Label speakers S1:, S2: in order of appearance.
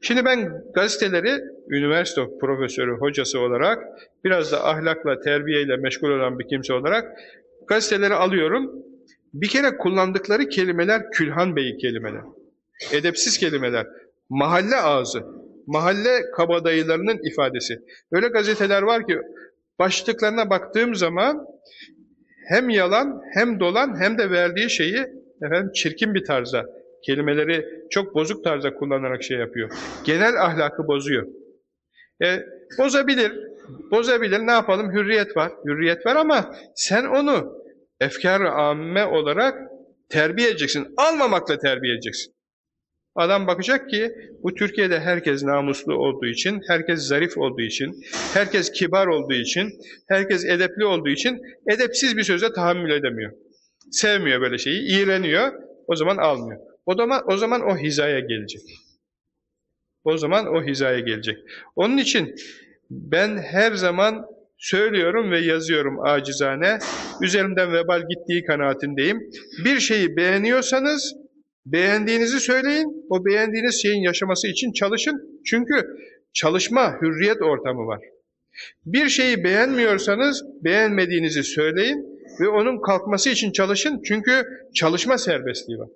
S1: Şimdi ben gazeteleri üniversite profesörü, hocası olarak biraz da ahlakla, terbiyeyle meşgul olan bir kimse olarak gazeteleri alıyorum. Bir kere kullandıkları kelimeler Külhan Bey kelimeler. Edepsiz kelimeler. Mahalle ağzı. Mahalle kabadayılarının ifadesi. Öyle gazeteler var ki başlıklarına baktığım zaman hem yalan hem dolan hem de verdiği şeyi efendim çirkin bir tarzda kelimeleri çok bozuk tarzda kullanarak şey yapıyor. Genel ahlakı bozuyor. E, bozabilir. Bozabilir. Ne yapalım? Hürriyet var. Hürriyet var ama sen onu efkar-ı amme olarak terbiye edeceksin. Almamakla terbiye edeceksin. Adam bakacak ki bu Türkiye'de herkes namuslu olduğu için, herkes zarif olduğu için, herkes kibar olduğu için, herkes edepli olduğu için edepsiz bir söze tahammül edemiyor. Sevmiyor böyle şeyi, iğreniyor, o zaman almıyor. O zaman, o zaman o hizaya gelecek. O zaman o hizaya gelecek. Onun için ben her zaman söylüyorum ve yazıyorum acizane, üzerimden vebal gittiği kanaatindeyim. Bir şeyi beğeniyorsanız, beğendiğinizi söyleyin, o beğendiğiniz şeyin yaşaması için çalışın. Çünkü çalışma, hürriyet ortamı var. Bir şeyi beğenmiyorsanız, beğenmediğinizi söyleyin ve onun kalkması için çalışın. Çünkü çalışma serbestliği var.